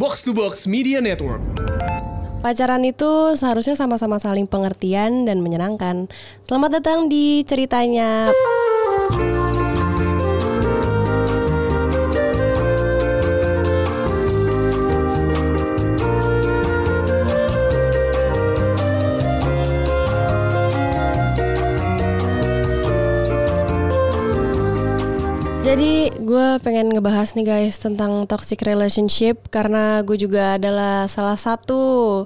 Box to Box Media Network. Pacaran itu seharusnya sama-sama saling pengertian dan menyenangkan. Selamat datang di ceritanya. Gue pengen ngebahas nih guys tentang toxic relationship karena gue juga adalah salah satu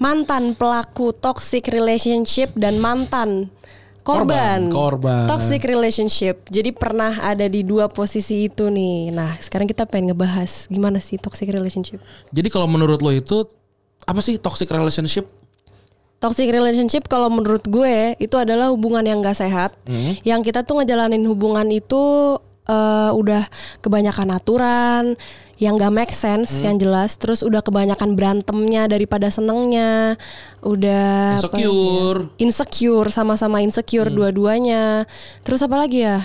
mantan pelaku toxic relationship dan mantan korban, Korban, korban. toxic relationship. Jadi pernah ada di dua posisi itu nih. Nah sekarang kita pengen ngebahas gimana sih toxic relationship. Jadi kalau menurut lo itu apa sih toxic relationship? Toxic relationship kalau menurut gue itu adalah hubungan yang gak sehat. Yang kita tuh ngejalanin hubungan itu eh, udah kebanyakan aturan yang gak make sense yang jelas. Terus udah kebanyakan berantemnya daripada senengnya. Udah apa ya? Insecure. insecure sama-sama insecure dua-duanya. Terus apa lagi ya?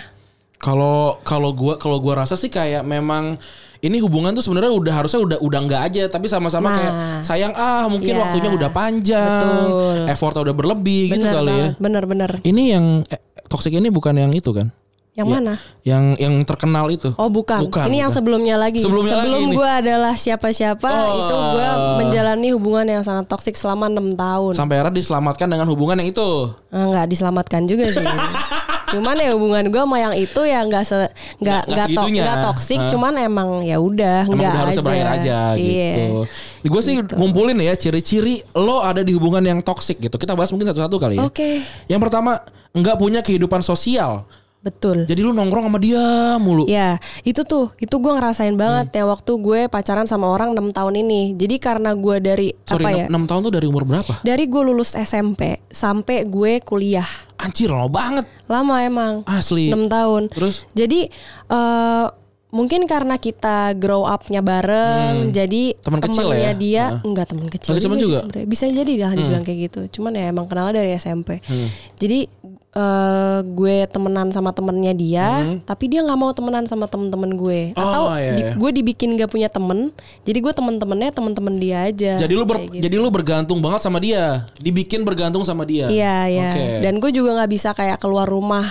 Kalau kalau gua kalau gua rasa sih kayak memang ini hubungan tuh sebenarnya udah harusnya udah udah nggak aja tapi sama-sama Nah. kayak sayang ah mungkin Iya. waktunya udah panjang, Betul. effortnya udah berlebih gitu Bener kali ya. bener-bener. Ini yang eh, toxic ini bukan yang itu kan? Yang Ya, mana? Yang yang terkenal itu. Oh bukan. Bukan, ini yang bukan. sebelumnya lagi. Sebelumnya Sebelum gue adalah siapa-siapa, Oh. itu gue menjalani hubungan yang sangat toksik selama enam tahun. Sampai akhirnya diselamatkan dengan hubungan yang itu. Eh, Nggak diselamatkan juga sih. cuman ya hubungan gue sama yang itu ya nggak se nggak Nggak- to- nggak toksik, Hah? cuman emang ya udah nggak aja. berakhir aja Iya. gitu. Gue sih ngumpulin ya ciri-ciri lo ada di hubungan yang toxic gitu. Kita bahas mungkin satu-satu kali ya. Oke, Yang pertama, nggak punya kehidupan sosial. Betul. Jadi lu nongkrong sama dia mulu. Ya, itu tuh, itu gue ngerasain Hmm. banget ya waktu gue pacaran sama orang 6 tahun ini. Jadi karena gue dari Sorry, apa ya? 6 tahun tuh dari umur berapa? Dari gue lulus SMP sampai gue kuliah. Anjir, lama banget. Lama emang. Asli. 6 tahun. Terus? Jadi eh mungkin karena kita grow up-nya bareng, jadi Hmm. Teman kecil temennya ya? dia Heeh. enggak teman kecil sih juga? Hmm. sebenarnya. Bisa jadi dah dibilang kayak gitu. Cuman ya emang kenal dari SMP. Jadi eh gue temenan sama temennya dia, tapi dia nggak mau temenan sama temen-temen gue. Hmm. Oh, Atau iya, di- iya. gue dibikin gak punya temen, jadi gue temen-temennya temen-temen dia aja. Jadi lu ber- gitu. jadi lu bergantung banget sama dia. Dibikin bergantung sama dia. Iya iya. Oke. Dan gue juga nggak bisa kayak keluar rumah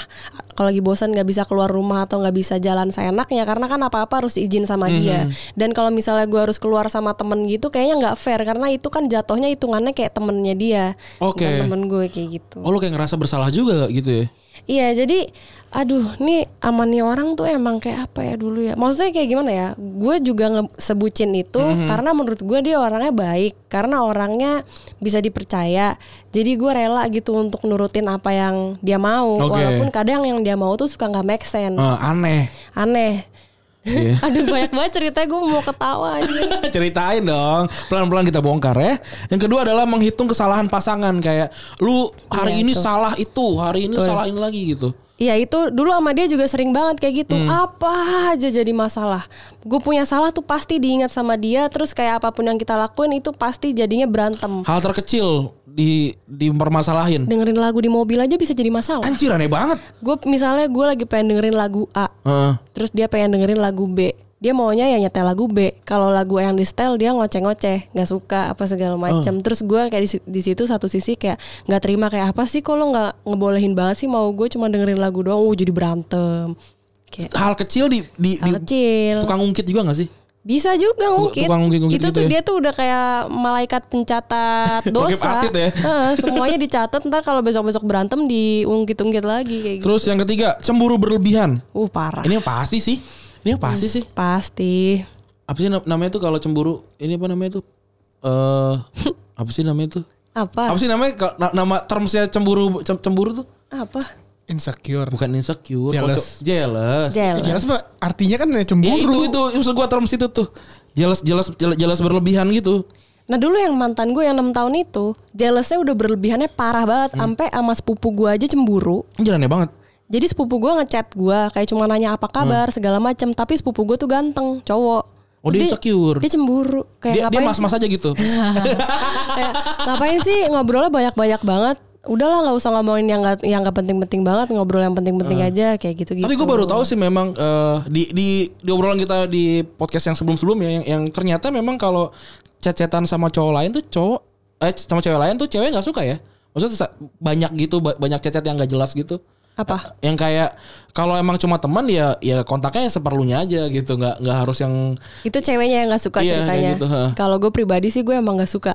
kalau lagi bosan nggak bisa keluar rumah atau nggak bisa jalan seenaknya karena kan apa-apa harus izin sama dia. Mhm. Dan kalau misalnya gue harus keluar sama temen gitu kayaknya nggak fair karena itu kan jatuhnya hitungannya kayak temennya dia. Oke. bukan temen gue kayak gitu. Oh lu kayak ngerasa bersalah juga gitu ya? Iya jadi aduh nih aman nih orang tuh emang kayak apa ya dulu ya Maksudnya kayak gimana ya Gue juga sebutin itu Mhm. Karena menurut gue dia orangnya baik Karena orangnya bisa dipercaya Jadi gue rela gitu untuk nurutin apa yang dia mau Oke. Walaupun kadang yang dia mau tuh suka nggak make sense Eh, aneh. Aneh Iya. Aduh banyak banget ceritanya gue mau ketawa aja Ceritain dong. Pelan-pelan kita bongkar ya. Yang kedua adalah menghitung kesalahan pasangan kayak lu hari Iya, ini tuh. salah itu, hari ini salah ini lagi gitu. Iya itu dulu sama dia juga sering banget kayak gitu Hmm. Apa aja jadi masalah Gue punya salah tuh pasti diingat sama dia Terus kayak apa pun yang kita lakuin itu pasti jadinya berantem Hal terkecil di dipermasalahin. Dengerin lagu di mobil aja bisa jadi masalah Anjir aneh banget. Gue misalnya gue lagi pengen dengerin lagu A Heeh. Terus dia pengen dengerin lagu B dia maunya ya nyetel lagu B. Kalau lagu yang di setel dia ngoceh-ngoceh, nggak suka apa segala macam. Terus gue kayak di, di situ satu sisi kayak nggak terima kayak apa sih kalau nggak ngebolehin banget sih mau gue cuma dengerin lagu doang, uh jadi berantem. Kayak Hal kecil di di, di hal kecil. tukang ungkit juga gak sih? Bisa juga ngungkit. tukang ngungkit-ngungkit itu gitu tuh ya? dia tuh udah kayak malaikat pencatat dosa. Ya? Heeh, semuanya dicatat ntar kalau besok-besok berantem diungkit-ungkit lagi kayak gitu. Terus yang ketiga, cemburu berlebihan. Uh parah. Ini yang pasti sih. Ini yang pasti sih. Pasti. Apa sih nam- namanya tuh kalau cemburu? Ini apa namanya tuh? Eh apa sih namanya tuh? Apa? Apa sih namanya nama termsnya cemburu cem- cemburu tuh? Apa? Insecure. Bukan insecure, Jealous. Ce- jealous. Jealous. Jelas pak. Artinya kan ya Ya cemburu. itu itu maksud gua terms itu tuh. Jealous jealous jealous, jealous berlebihan gitu. Nah dulu yang mantan gue yang 6 tahun itu Jealousnya udah berlebihannya parah banget Hmm. Sampai sama sepupu gue aja cemburu aneh banget. Jadi sepupu gue ngechat gue Kayak cuma nanya apa kabar segala macem Tapi sepupu gue tuh ganteng Cowok Hmm. Oh, dia insecure. Dia cemburu Kayak Dia dia mas-mas aja gitu. Kayak, ngapain sih ngobrolnya banyak-banyak banget udahlah nggak usah ngomongin yang nggak yang nggak penting-penting banget ngobrol yang penting-penting aja kayak gitu gitu Tapi gue baru tahu sih memang eh, di di di obrolan kita di podcast yang sebelum-sebelumnya yang yang ternyata memang kalau chat-chatan sama cowok lain tuh cowok eh sama cewek lain tuh cewek nggak suka ya. Maksudnya banyak gitu ba- banyak chat-chat yang nggak jelas gitu. Apa? Yang kayak kalau emang cuma teman ya ya kontaknya seperlunya aja gitu, nggak nggak harus yang itu ceweknya yang nggak suka Iya, ceritanya. gitu, kalau gue pribadi sih gue emang nggak suka.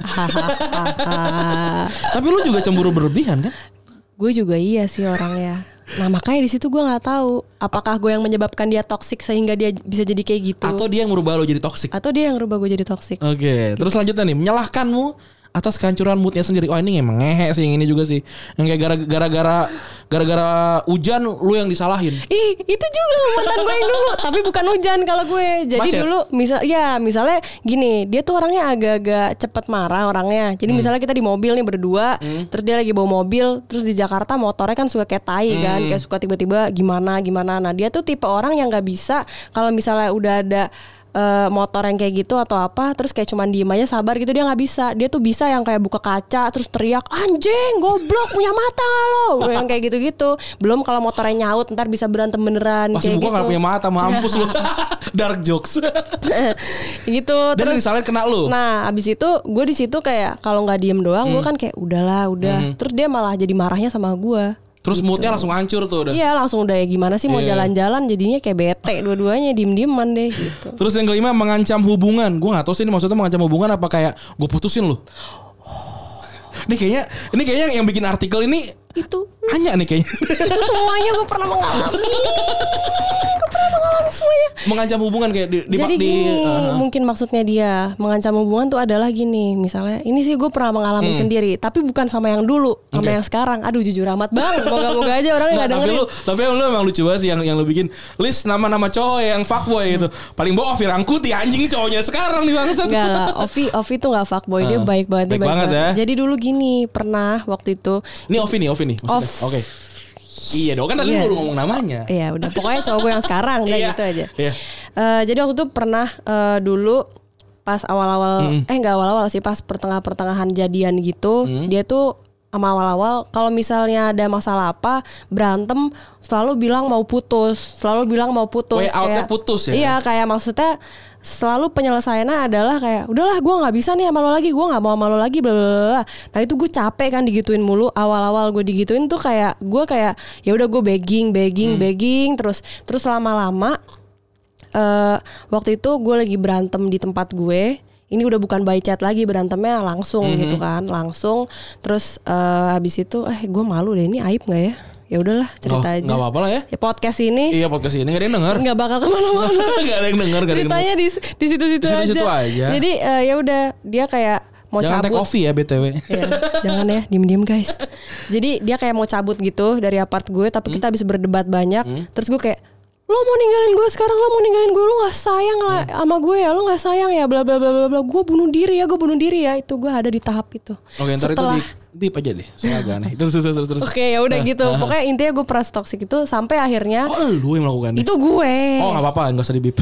Tapi lu juga cemburu berlebihan kan? gue juga iya sih orangnya. Nah makanya di situ gue nggak tahu apakah gue yang menyebabkan dia toksik sehingga dia bisa jadi kayak gitu. Atau dia yang merubah lo jadi toksik? atau dia yang rubah gue jadi toksik Oke, terus selanjutnya nih menyalahkanmu atas kehancuran moodnya sendiri. Oh ini emang ngehe sih yang ini juga sih. Yang kayak gara- gara-gara gara-gara hujan lu yang disalahin. Ih, itu juga mantan gue yang dulu, tapi bukan hujan kalau gue. Jadi Macet. dulu misal ya, misalnya gini, dia tuh orangnya agak-agak cepet marah orangnya. Jadi misalnya kita di mobil nih berdua, terus dia lagi bawa mobil, terus di Jakarta motornya kan suka kayak tai kan, kayak suka tiba-tiba gimana gimana. Nah, dia tuh tipe orang yang nggak bisa kalau misalnya udah ada eh, motor yang kayak gitu atau apa terus kayak cuman diem aja sabar gitu dia nggak bisa. Dia tuh bisa yang kayak buka kaca terus teriak anjing goblok punya mata lo? Yang kayak gitu-gitu. Belum kalau motornya nyaut ntar bisa berantem beneran Masih kayak buka gitu. gak punya mata, mampus lu. Dark jokes. gitu Dan terus disalahin kena lu. nah abis itu gue di situ kayak kalau nggak diem doang gue kan kayak udahlah udah. Terus dia malah jadi marahnya sama gue Terus moodnya langsung hancur tuh udah. Iya langsung udah ya gimana sih mau Iya. jalan-jalan jadinya kayak bete dua-duanya diem-dieman deh gitu. Terus yang kelima mengancam hubungan. Gue gak tahu sih ini maksudnya mengancam hubungan apa kayak gue putusin lu. Ini kayaknya ini kayaknya yang bikin artikel ini Itu hanya nih kayaknya. itu semuanya gue pernah mengalami. gue pernah mengalami semuanya. mengancam hubungan kayak di, di, Jadi di- gini, uh, mungkin maksudnya dia mengancam hubungan tuh adalah gini, misalnya ini sih gue pernah mengalami sendiri, tapi bukan sama yang dulu, sama Hmm. Yang sekarang. Aduh jujur amat bang, moga-moga aja orang Nggak, dengerin. lu tapi lu emang lucu banget sih yang yang lu bikin list nama-nama cowok yang fuckboy gitu. Paling bawah Ovi Rangkuti anjing cowoknya sekarang nih bangsat. Enggak lah, Ovi Ovi tuh nggak fuckboy, dia Ah, baik banget, baik baik banget banget. ya. Jadi dulu gini, pernah waktu itu Ini Ovi nih, Ovi nih maksudnya. Off. Oke. Iya dong kan tadi lu udah ngomong namanya. Iya udah pokoknya cowok gue yang sekarang Iya. gitu aja. Iya. Eh, jadi waktu itu pernah eh, dulu pas awal-awal eh nggak awal-awal sih pas pertengah-pertengahan jadian gitu Mm. dia tuh sama awal-awal kalau misalnya ada masalah apa berantem selalu bilang mau putus selalu bilang mau putus Way out-nya putus ya? iya kayak maksudnya selalu penyelesaiannya adalah kayak udahlah gue nggak bisa nih sama lo lagi gue nggak mau sama lo lagi bla bla nah itu gue capek kan digituin mulu awal-awal gue digituin tuh kayak gue kayak ya udah gue begging begging begging terus terus lama-lama eh waktu itu gue lagi berantem di tempat gue ini udah bukan by chat lagi berantemnya langsung gitu kan langsung terus eh habis itu eh gue malu deh ini aib nggak ya ya udahlah cerita Nggak- aja nggak apa-apa lah ya. ya podcast ini Iya podcast ini gak ada yang denger. nggak bakal ke mana-mana Gak ada yang denger, ceritanya di di situ-situ Di aja. situ-situ aja. Jadi eh, ya udah dia kayak mau Jangan take cabut. coffee ya BTW. Ya, jangan ya, diem-diem guys. Jadi dia kayak mau cabut gitu dari apart gue, tapi Hmm. kita habis berdebat banyak. Terus gue kayak, lo mau ninggalin gue sekarang, lo mau ninggalin gue, lo nggak sayang lah Hmm. sama gue ya, lo nggak sayang ya, bla bla bla bla bla. Gue bunuh diri ya, gue bunuh diri ya. Itu gue ada di tahap itu. Oke ntar Setelah- itu di beep aja deh. Soalnya agak aneh. Terus terus terus terus. Oke ya udah gitu. Pokoknya intinya gue pernah toxic itu sampai akhirnya Oh lu yang melakukannya. itu gue. Oh gak apa-apa gak usah di beep.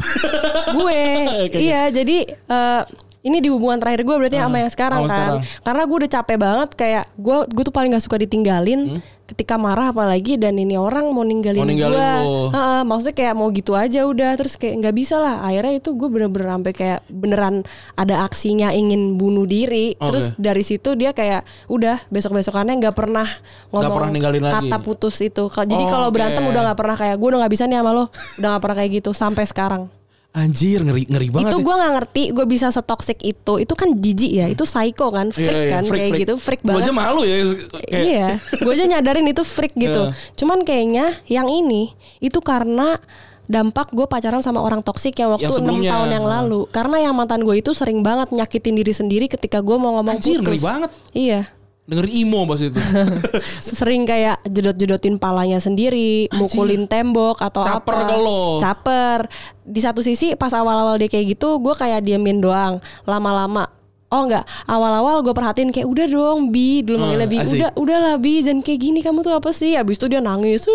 gue Oke, iya jadi eh, ini di hubungan terakhir gue berarti sama yang sekarang kan sekarang. karena gue udah capek banget kayak gue gue tuh paling gak suka ditinggalin ketika marah apalagi dan ini orang mau ninggalin, Hmm? Mau ninggalin gue. Heeh, maksudnya kayak mau gitu aja udah terus kayak nggak bisa lah akhirnya itu gue bener-bener sampai kayak beneran ada aksinya ingin bunuh diri terus Oke. dari situ dia kayak udah besok besokannya nggak pernah ngomong pernah ninggalin lagi. kata putus itu jadi kalau Oke. berantem udah nggak pernah kayak gue udah nggak bisa nih sama lo udah nggak pernah kayak gitu sampai sekarang Anjir ngeri ngeri banget. itu ya. gue nggak ngerti gue bisa setoksik itu itu kan jijik ya itu psycho kan freak Iya, iya, kan kayak gitu freak banget aja malu ya. Kayak, iya gue aja nyadarin itu freak gitu Iya. cuman kayaknya yang ini itu karena dampak gue pacaran sama orang toksik yang waktu enam tahun yang lalu karena yang mantan gue itu sering banget nyakitin diri sendiri ketika gue mau ngomong Anjir, putus ngeri banget. iya Dengerin emo pas itu. sering kayak jedot-jedotin palanya sendiri, mukulin tembok atau Caper apa. ke lo. Caper. Di satu sisi pas awal-awal dia kayak gitu, gue kayak diemin doang. Lama-lama Oh enggak, awal-awal gue perhatiin kayak udah dong Bi, dulu manggilnya Bi, Ah, asik. udah udahlah Bi, jangan kayak gini kamu tuh apa sih? Abis itu dia nangis,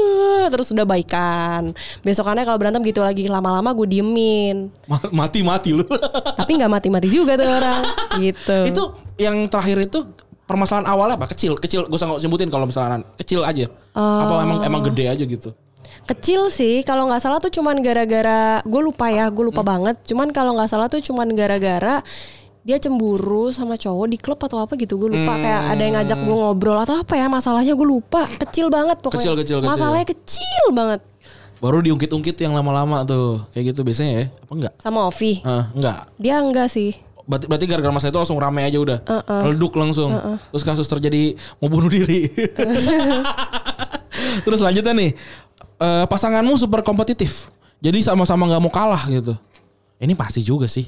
terus udah baikan. Besokannya kalau berantem gitu lagi lama-lama gue diemin, Mati-mati lu. tapi nggak mati-mati juga tuh orang, gitu. itu yang terakhir itu permasalahan awalnya apa? Kecil, kecil. Gue usah sebutin kalau misalnya kecil aja. Apa emang emang gede aja gitu? Kecil sih, kalau nggak salah tuh cuman gara-gara gue lupa ya, gue lupa banget. Cuman kalau nggak salah tuh cuman gara-gara dia cemburu sama cowok di klub atau apa gitu gue lupa kayak ada yang ngajak gue ngobrol atau apa ya masalahnya gue lupa kecil banget pokoknya Kecil, kecil, kecil. masalahnya kecil banget Baru diungkit-ungkit yang lama-lama tuh. Kayak gitu biasanya ya. Apa enggak? sama Ovi Ah, enggak. dia enggak sih Berarti, berarti gara-gara masalah itu langsung rame aja udah. Meleduk langsung. Terus kasus terjadi mau bunuh diri. Terus selanjutnya nih. eh, pasanganmu super kompetitif. Jadi sama-sama nggak mau kalah gitu. Ini pasti juga sih.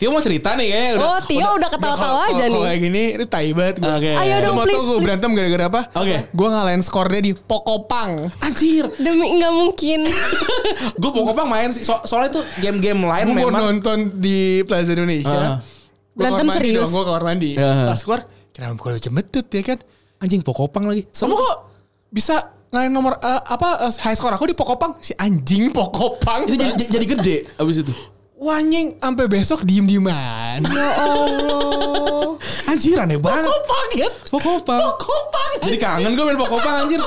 Tio mau cerita nih ya. oh Tio udah ketawa-tawa aja Kalau nih kayak gini, ini tai banget gue. Oke. Ayo Lu dong, mau please, tau gue berantem gara-gara apa? Oke. Gue ngalahin skornya di Pokopang. Anjir. demi nggak mungkin gue pokoknya main sih. So- soalnya tuh game-game lain Gue mau memang. nonton di Plaza Indonesia. Gue Berantem serius? gue kamar mandi. Ya. Pas keluar, kenapa gue cembetut ya kan? Anjing pokopang lagi. Kamu kok bisa ngalahin nomor eh, apa eh, high score aku di Pokopang? Si anjing Pokopang. Itu jadi, jadi gede abis itu. Wanying sampai besok diem-dieman. ya Allah Anjir aneh banget. Pokopang ya. Pokopang. Pokopang. Jadi kangen gue main pokopang anjir.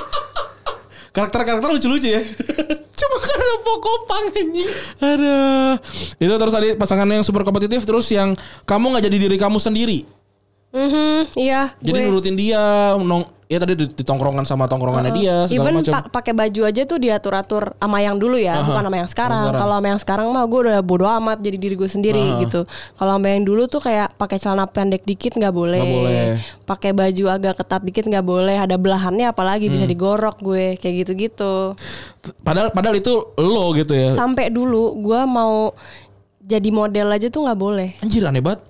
Karakter-karakter lucu-lucu ya. Cuma karena Pokopang anjing. Aduh. Itu terus tadi pasangan yang super kompetitif terus yang kamu nggak jadi diri kamu sendiri. Mhm, iya Jadi gue- nurutin dia, nong ya tadi di, di tongkrongan sama tongkrongannya dia segala Even pa- pakai baju aja tuh diatur-atur sama yang dulu ya, bukan sama yang sekarang. sekarang. Kalau sama yang sekarang mah gue udah bodo amat jadi diri gue sendiri gitu. Kalau sama yang dulu tuh kayak pakai celana pendek dikit nggak boleh, boleh. pakai baju agak ketat dikit nggak boleh, ada belahannya apalagi bisa Hmm. digorok gue kayak gitu-gitu. Padahal padahal itu lo gitu ya. Sampai dulu gue mau jadi model aja tuh nggak boleh. Anjir aneh banget.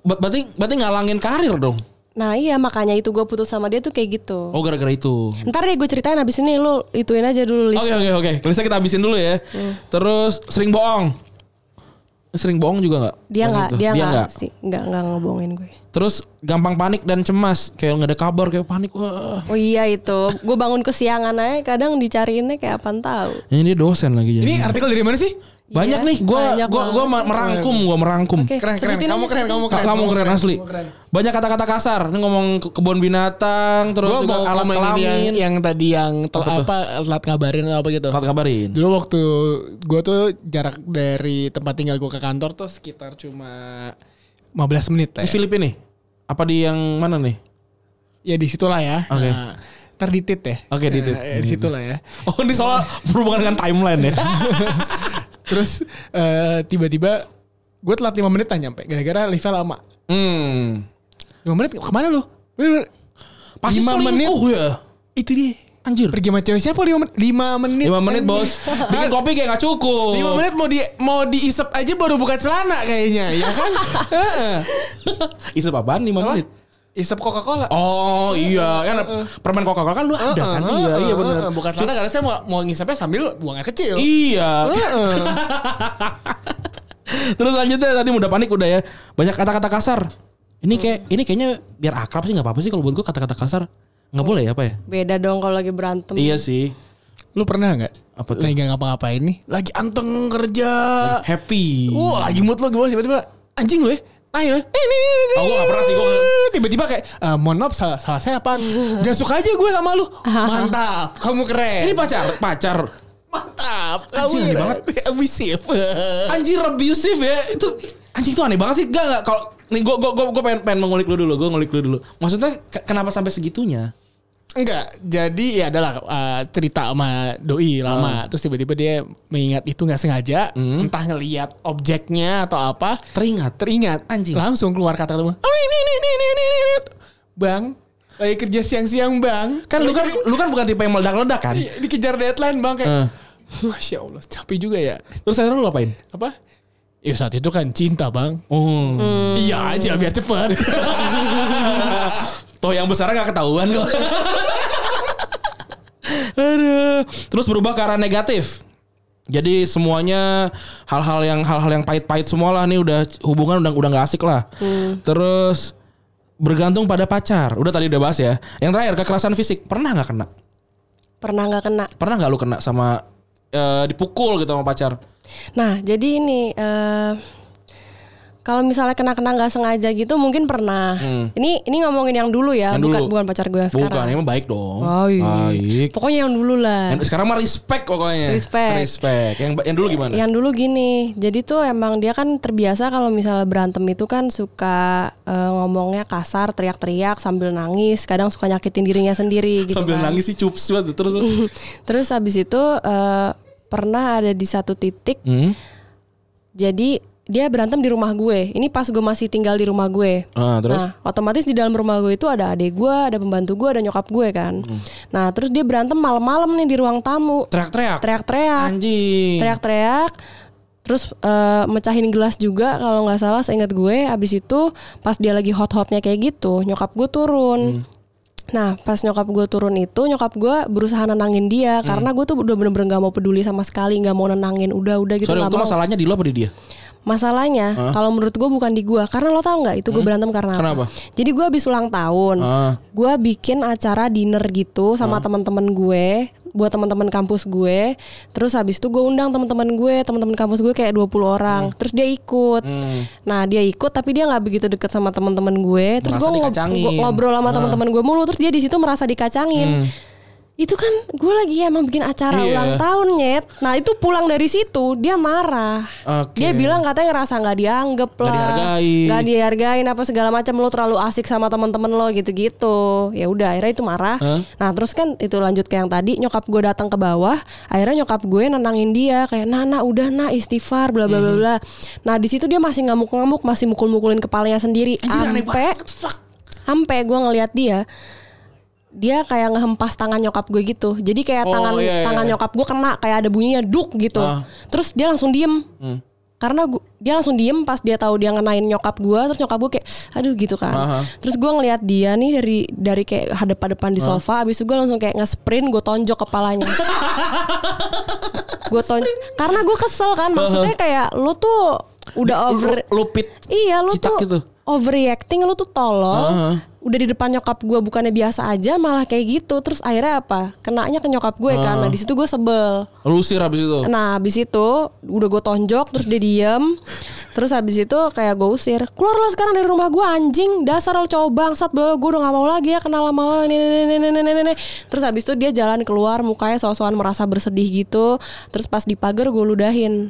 Ber- Berarti berarti ngalangin karir dong. Nah iya makanya itu gue putus sama dia tuh kayak gitu. Oh gara-gara itu. Ntar deh gue ceritain abis ini lu ituin aja dulu. Oke oke oke. Listnya kita habisin dulu ya. Terus sering bohong. Sering bohong juga nggak? Dia nggak, itu. dia nggak nggak. sih, nggak nggak ngebohongin gue. Terus gampang panik dan cemas. Kayak nggak ada kabar kayak panik. Wah. Oh iya itu, gue bangun kesiangan aja kadang dicariinnya kayak apaan tahu. Ini dia dosen lagi jadi. Ini artikel dari mana sih? Banyak Iya, nih, gua banyak gua gua merangkum, gua merangkum. Oke, Keren keren. Kamu keren, kamu keren. Kamu keren asli. Banyak kata-kata kasar. Ini ngomong ke- kebun binatang, terus Gue juga mau alat ini yang, kelamin. yang tadi yang tel, Apa apa, telat ngabarin atau apa gitu. Telat kabarin. Dulu waktu gue tuh jarak dari tempat tinggal gue ke kantor tuh sekitar cuma 15 menit lah Di ya. Filipina nih? Apa di yang mana nih? Ya di situlah ya. Oke. Nah, ntar di tit ya. Oke, di tit. Nah, ya, di situ lah ya. Oh ini soal berhubungan dengan timeline ya. Terus eh, tiba-tiba gue telat 5 menit lah nyampe. Gara-gara liftnya lama. hmm. 5 menit ke mana lu? Pasti 5 menit. ya. Itu dia. Anjir. Pergi sama cewek siapa 5 menit? 5 menit. 5 menit bos. Bikin kopi kayak gak cukup. 5 menit mau di mau diisep aja baru buka celana kayaknya ya kan? Heeh. Isep apaan 5 Apa? menit? Isep Coca-Cola. Oh iya kan permen Coca-Cola kan lu ada kan? Heeh, Iya iya heeh, benar. heeh. Bukan celana karena saya mau mau ngisepnya sambil buang air kecil. Iya. Terus lanjutnya tadi udah panik udah ya. Banyak kata-kata kasar. Ini kayak ini kayaknya biar akrab sih nggak apa-apa sih kalau buat gue kata-kata kasar. nggak boleh ya apa ya? Beda dong kalau lagi berantem. Iya sih. Lu pernah nggak? Apa tuh? Lagi ngapa-ngapain nih? Lagi anteng kerja. Happy. Wah, lagi mood lu gue tiba-tiba anjing lu ya. Nah, ini, ini, ini, Oh, gua nggak pernah sih, gua nggak- Tiba-tiba kayak, "Eh, mohon maaf salah, salah saya apa? Gak suka aja gue sama lu. Mantap, kamu keren. Ini pacar, pacar. Mantap, Anjing, aneh banget. Abusif. Anjir abusive ya. Itu anjing tuh aneh banget sih. Gak gak kalau nih gue gue gue pengen pengen mengulik lu dulu. Gue ngulik lu dulu. Maksudnya ke- kenapa sampai segitunya? Enggak, jadi ya adalah uh, cerita sama doi lama. Terus tiba-tiba dia mengingat itu nggak sengaja, entah ngelihat objeknya atau apa, Teringat. teringat Anjing. langsung keluar kata lu, "Oh, ini, ini, ini, ini, ini, ini." bang, lagi kerja siang-siang bang, Kan lu kan lu kan bukan tipe yang meledak-ledak kan? Iya, dikejar deadline bang kayak, Eh. masya allah, capek juga ya. Terus akhirnya lu ngapain? Apa? Ya saat itu kan cinta bang. Oh. Iya aja biar cepet. Toh yang besar gak ketahuan kok. Terus berubah ke arah negatif. Jadi semuanya hal-hal yang hal-hal yang pahit-pahit semua lah nih udah hubungan udah udah nggak asik lah. Terus bergantung pada pacar. Udah tadi udah bahas ya. Yang terakhir kekerasan fisik pernah nggak kena? Pernah nggak kena? Pernah nggak lu kena sama eh, dipukul gitu sama pacar? Nah, jadi ini eh Kalau misalnya kena-kena nggak sengaja gitu mungkin pernah. Ini ini ngomongin yang dulu ya, Hmm. Yang bukan dulu. bukan pacar gue yang Bukan, sekarang. emang baik dong. Baik. Baik. Pokoknya yang dulu lah. Yang sekarang mah respect pokoknya. Respect. Respect. Yang yang dulu gimana? Yang dulu gini, jadi tuh emang dia kan terbiasa kalau misalnya berantem itu kan suka eh, ngomongnya kasar, teriak-teriak sambil nangis, kadang suka nyakitin dirinya sendiri gitu Sambil kan. nangis sih cups banget terus. Terus habis itu eh, pernah ada di satu titik, hmm? jadi dia berantem di rumah gue. Ini pas gue masih tinggal di rumah gue. Ah, terus? Nah, otomatis di dalam rumah gue itu ada adik gue, ada pembantu gue, ada nyokap gue kan. Hmm. Nah, terus dia berantem malam-malam nih di ruang tamu. Teriak-teriak. Teriak-teriak. Anjing. teriak-teriak terus eh, mecahin gelas juga kalau nggak salah seingat gue abis itu pas dia lagi hot-hotnya kayak gitu nyokap gue turun Hmm. nah pas nyokap gue turun itu nyokap gue berusaha nenangin dia Hmm. karena gue tuh udah bener-bener nggak mau peduli sama sekali nggak mau nenangin udah udah gitu nggak itu mau masalahnya di lo apa di dia? Masalahnya kalau menurut gue bukan di gue karena lo tau nggak itu gue berantem karena Hmm. Kenapa? apa jadi gue habis ulang tahun Ah. gue bikin acara dinner gitu sama teman-teman gue buat teman-teman kampus gue. Terus habis itu gue undang teman-teman gue teman-teman kampus gue kayak 20 orang. Terus dia ikut. Hmm. nah dia ikut tapi dia nggak begitu deket sama teman-teman gue. Terus gue ngob- ngobrol sama teman-teman gue mulu. Terus dia di situ merasa dikacangin itu kan gue lagi emang bikin acara Iya. ulang tahun nyet. Nah itu pulang dari situ dia marah. Oke. dia bilang katanya ngerasa nggak dianggap lah. nggak dihargain apa segala macam lo terlalu asik sama teman-teman lo gitu-gitu. Ya udah akhirnya itu marah. Hah? nah terus kan itu lanjut ke yang tadi nyokap gue datang ke bawah akhirnya nyokap gue nenangin dia kayak nana udah nah istighfar bla bla bla Mhm. bla. Nah di situ dia masih ngamuk-ngamuk masih mukul-mukulin kepalanya sendiri. Sampai sampai gue ngelihat dia dia kayak ngehempas tangan nyokap gue gitu jadi kayak Oh, tangan iya, iya, tangan iya. nyokap gue kena kayak ada bunyinya duk gitu Ah. terus dia langsung diem Hmm. karena gua, dia langsung diem pas dia tahu dia ngenain nyokap gue terus nyokap gue kayak aduh gitu kan Aha. terus gue ngelihat dia nih dari dari kayak hadap-hadapan di sofa abis itu gue langsung kayak nge-sprint gue tonjok kepalanya gue ton karena gue kesel kan maksudnya kayak lu tuh udah over Lu, lu pit. Iya lu Citak tuh gitu. overreacting lu tuh tolol. Heeh. Udah di depan nyokap gue bukannya biasa aja malah kayak gitu. Terus akhirnya apa? Kenanya ke nyokap gue kan. Nah di situ gue sebel. Lu usir habis itu. Nah habis itu udah gue tonjok terus dia diem. Terus habis itu kayak gue usir. Keluar lo sekarang dari rumah gue anjing. Dasar lo cowok bangsat. Gue udah gak mau lagi ya kenal sama lo. Ini, ini, ini, ini, ini, ini, ini. Terus habis itu dia jalan keluar mukanya sosokan merasa bersedih gitu. Terus pas di pagar gue ludahin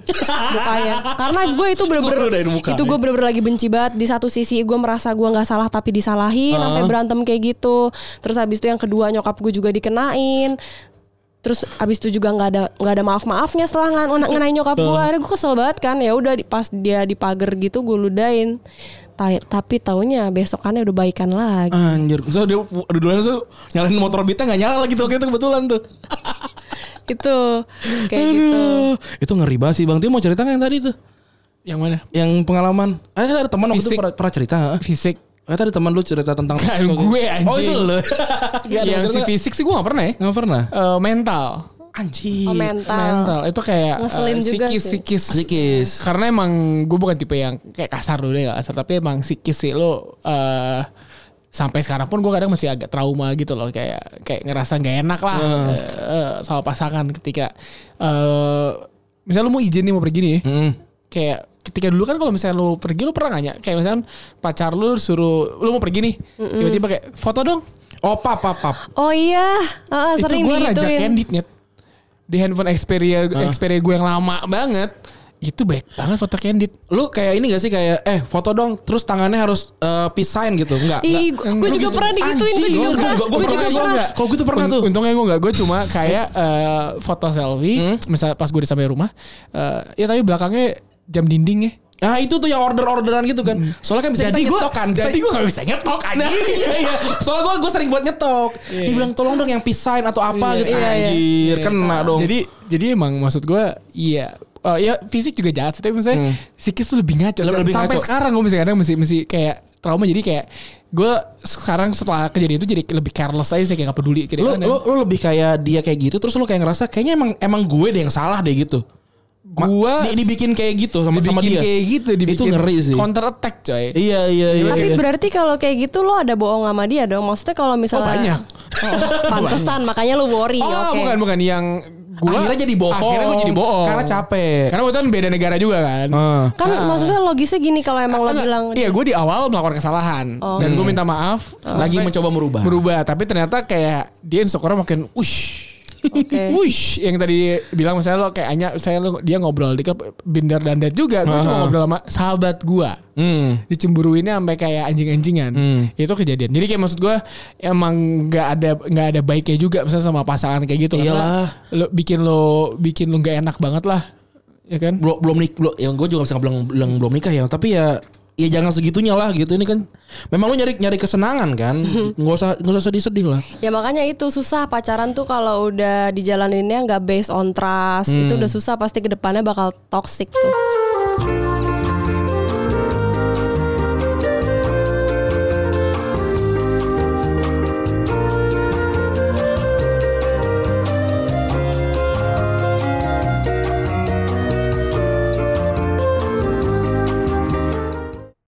mukanya. Karena gue itu bener-bener itu gue bener-bener lagi benci banget. Di satu sisi gue merasa gue nggak salah tapi disalahin sampai berantem kayak gitu. Terus habis itu yang kedua nyokap gue juga dikenain. Terus abis itu juga nggak ada nggak ada maaf maafnya setelah ngan- ngenain nyokap gue. Akhirnya gue kesel banget kan. Ya udah pas dia di pagar gitu gue ludain. Ta- tapi taunya besokannya udah baikan lagi. Anjir, so dia duluan tuh nyalain motor Bita nggak nyala lagi tuh waktu itu kebetulan tuh. Itu kayak gitu. Itu ngeri banget sih Bang Tio mau cerita nggak yang tadi tuh? Yang mana? Yang pengalaman. Ada kan ada teman waktu itu pernah, pernah cerita. ha? Fisik. Kata ada teman lu cerita tentang Kan psikolog. gue, anjing. Oh itu lo. Gak ada yang si fisik sih gue gak pernah ya. Nggak pernah. Eh, mental. Anjir. Oh, mental. Mental. Itu kayak Ngeselin eh, juga psikis, sih. psikis. Psikis. Karena emang gue bukan tipe yang kayak kasar dulu ya kasar tapi emang psikis sih lo eh sampai sekarang pun gue kadang masih agak trauma gitu loh kayak kayak ngerasa nggak enak lah eh, eh, sama pasangan ketika eh misalnya lo mau izin nih mau pergi nih Hmm. kayak ketika dulu kan kalau misalnya lo pergi lo pernah nanya kayak misalnya pacar lo suruh lo mau pergi nih tiba-tiba kayak foto dong Oh pap pap pap. Oh iya, Ah, itu sering gue raja digituin. candid nyet di handphone Xperia Xperia gue yang lama banget itu baik banget foto candid Lu kayak ini gak sih kayak eh foto dong terus tangannya harus eh, peace sign gitu. Enggak. Ih, enggak. gue juga pernah digituin, gue juga gua- pernah. gua- gua Gue pernah, pernah. enggak. Kalau gue tuh pernah Un- tuh. Untungnya gue gak Gue cuma kayak eh, foto selfie Hmm? Misalnya pas gue di sampai rumah eh, Ya tapi belakangnya jam dinding ya Nah itu tuh yang order-orderan gitu kan. Soalnya kan bisa Jadi kita gue nyetok kan. Jadi gue gak bisa nyetok Nah anjing iya iya. Soalnya gue gue sering buat nyetok. Iya. Dibilang tolong dong yang sign atau apa Iya, gitu. iya, iya. Anjir kena dong. Jadi Jadi emang maksud gue Iya Oh, ya fisik juga jahat sih, Tapi misalnya Psikis tuh lebih ngaco Lebih- lebih Sampai ngaco. sekarang gue masih kadang masih, masih kayak Trauma jadi kayak Gue sekarang setelah kejadian itu Jadi lebih careless aja sih Kayak gak peduli kayak lu, lu, lu lebih kayak dia kayak gitu terus lu kayak ngerasa kayaknya emang emang gue deh yang salah deh gitu. Ma- Gua di, dibikin kayak gitu sama sama dibikin dia. kayak gitu dibikin Itu ngeri sih. Counter attack coy Iya iya iya. Tapi iya. berarti kalau kayak gitu lo ada bohong sama dia dong. Maksudnya kalau misalnya Oh, banyak. Oh, pantesan makanya lo worry. Oh Oke. bukan bukan yang Gua akhirnya jadi bohong. akhirnya gua jadi bohong. Karena capek. Karena waktu itu kan beda negara juga kan. Ah. Kan maksudnya logisnya gini kalau emang lo Enggak, bilang Iya gue di awal melakukan kesalahan Oh. Dan gue minta maaf Lagi Maksudnya mencoba merubah. Berubah Tapi ternyata kayak Dia Instagramnya makin Ush Oke. Wush, yang tadi bilang misalnya lo kayak Anya, saya lo dia ngobrol di Binder dan Dad juga, gue cuma ngobrol sama sahabat gua. Hmm. Dicemburuinnya sampai kayak anjing-anjingan. Hmm. Itu kejadian. Jadi kayak maksud gua emang nggak ada nggak ada baiknya juga misalnya sama pasangan kayak gitu. Iyalah. Lo bikin lo bikin lo nggak enak banget lah, ya kan? belum belum nik belum yang gue juga bisa bilang bilang belum nikah ya tapi ya ya jangan segitunya lah gitu. Ini kan memang lu nyari nyari kesenangan kan? Nggak usah nggak usah sedih sedih lah. Ya makanya itu susah pacaran tuh kalau udah dijalaninnya nggak based on trust itu udah susah pasti ke depannya bakal toxic tuh.